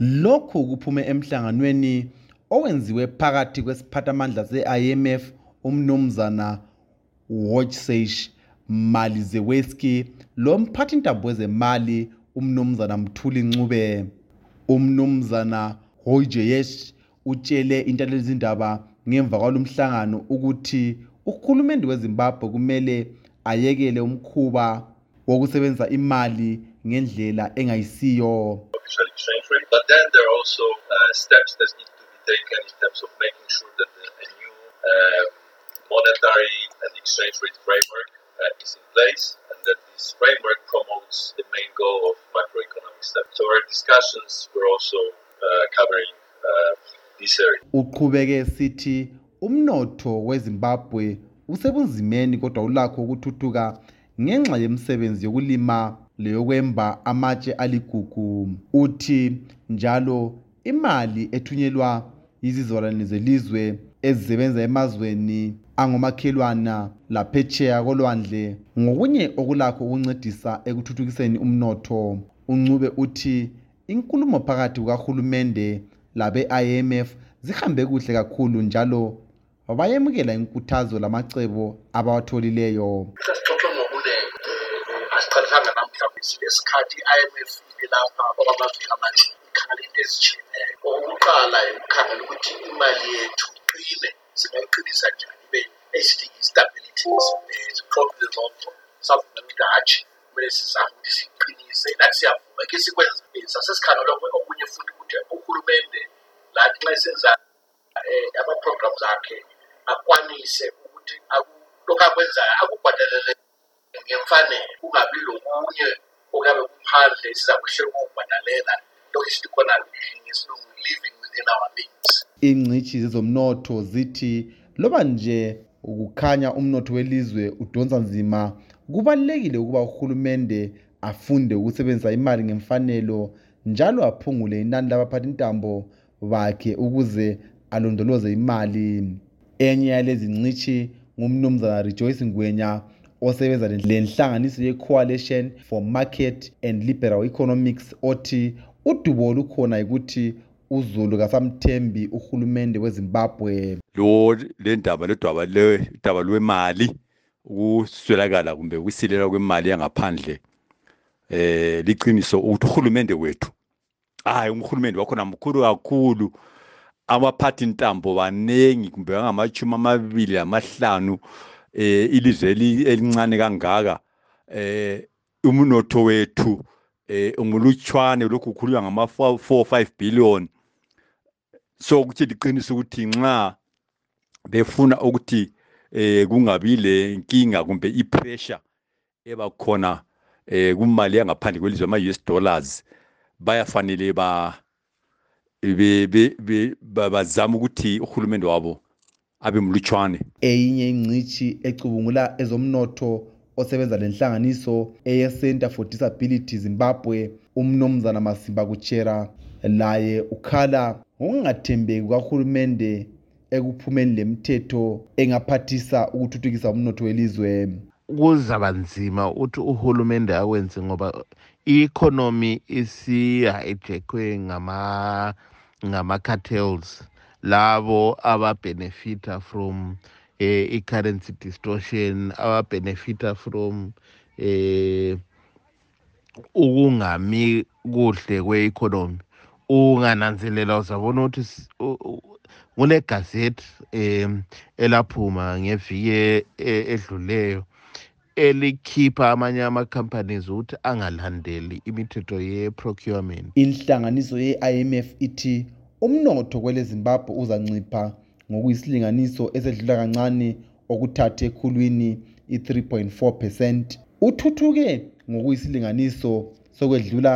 lokhu kuphume emhlanganweni owenziwe phakathi kwesiphathamandla se-imf umnumzana watchseish mali zeweski lo mphathintambo wezemali umnumzana mthuli ncube umnumzana hojeyesh utshele intathelizindaba ngemva kwalumhlangano ukuthi uhulumende wezimbabwe kumele ayekele umkhuba wokusebenza imali ngendlela engayisiyo But then there are also uh, steps that need to be taken in terms of making sure that the, a new uh, monetary and exchange rate framework uh, is in place and that this framework promotes the main goal of macroeconomic stability. So our discussions were also uh, covering uh, this area. Uqhubeke sithi umnotho weZimbabwe usebunzimeni kodwa ulakho ukuthuthuka ngenxa yemisebenzi yokulima leyokwemba amatshe aligugu uthi njalo imali ethunyelwa yizizalwane zelizwe ezisebenza emazweni angomakhelwana laphetsheya kolwandle ngokunye okulakho ukuncedisa ekuthuthukiseni umnotho uncube uthi inkulumo phakathi kukahulumende labe-imf zihambe kuhle kakhulu njalo bayemukela inkuthazo lamacebo abawatholileyo sesixoxe ngokunengi eh, asiqalisanga namhla silesikhathi i-imf ibe lapha okwamaviki amanini ikhala into ezitshiyeneyo okokuqala ukukhangela ukuthi imali yethu iqine singayiqinisa njani ibe esithi yi-stability sixoxile zonke savumela ukuthi hatshi kumele sizame ukuthi siqinise lathi siyavuma ke sikwenza sasesikhangelwa okunye futhi ukuthi uhulumende lathi nxa esenza eh, ama-programs akhe akwanise ukuthi aku- lokhu akwenzayo akubhadalele ngemfanelo kungabi lokunye okuyabe kuphandle sizakuhle ukubhadalela lokhu esithi khona ngesilungu living within our means ingcitshi zezomnotho zithi loba nje ukukhanya umnotho welizwe udonsa nzima kubalulekile ukuba uhulumende afunde ukusebenzisa imali ngemfanelo njalo aphungule inani labaphathi intambo bakhe ukuze alondoloze imali enye yalezi ncitshi ngumnumzana rejoice ngwenya osebenza lenhlanganiso ye-coalition for market and liberal economics othi udubo olukhona yikuthi uzulu kasamthembi uhulumende wezimbabwe lo lendaba ledwaba ledaba lwemali ukuswelakala kumbe ukusilela kwemali yangaphandle eh liqiniso ukuthi uhulumende wethu hayi umhulumende wakhona mkhulu kakhulu abaphathi ntambo baningi kumbe bangamashumi amabili amahlanu eh ilizwe elincane kangaka eh umunotho wethu eh ungulutshwane lokhu khulunywa ngama 4 5 billion so ukuthi liqiniso ukuthi nxa befuna ukuthi eh kungabi lenkinga kumbe ipressure eba khona eh kumali yangaphandle kwelizwe ama US dollars bayafanele ba be be bazama ukuthi uhulumende wabo abe mlutshwane eyinye ingcitshi ecubungula ezomnotho osebenza lenhlanganiso eyecenter for disability zimbabwe umnumzana masimba kutshera laye ukhala ngokungathembeki kukahulumende ekuphumeni lemithetho engaphathisa ukuthuthukisa umnotho welizwe kuzaba nzima ukuthi uhulumende akwenze ngoba i-economy isihijackwe ngama ngama-cartels labo ababenefita from eh, i-currency distortion ababenefita from eh, ukungami kuhle kwe-economy ungananzelela uzabona ukuthi kunegazethi um elaphuma ngeviki e, edluleyo elikhipha amanye ama-companies ukuthi angalandeli imithetho ye-procurement inhlanganiso ye-imf ithi umnotho kwelezimbabwe uzancipha ngokuyisilinganiso esedlula kancane okuthathe ekhulwini i-3.4 percent uthuthuke ngokuyisilinganiso sokwedlula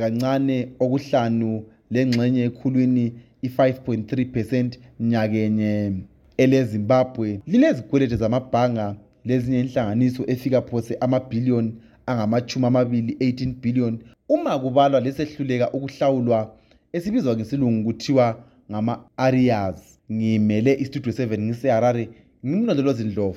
kancane okuhlanu lengxenye ekhulwini i-5.3 percent nyakenye elezimbabwe lilezikwelede zamabhanga lezinye inhlanganiso efika phose amabhiliyoni angamatshumi amabili 18 billion uma kubalwa lesehluleka ukuhlawulwa esibizwa ngesilungu kuthiwa ngama-arias ngimele istudio 7 ngiseharare ngimlondolozi ndlovu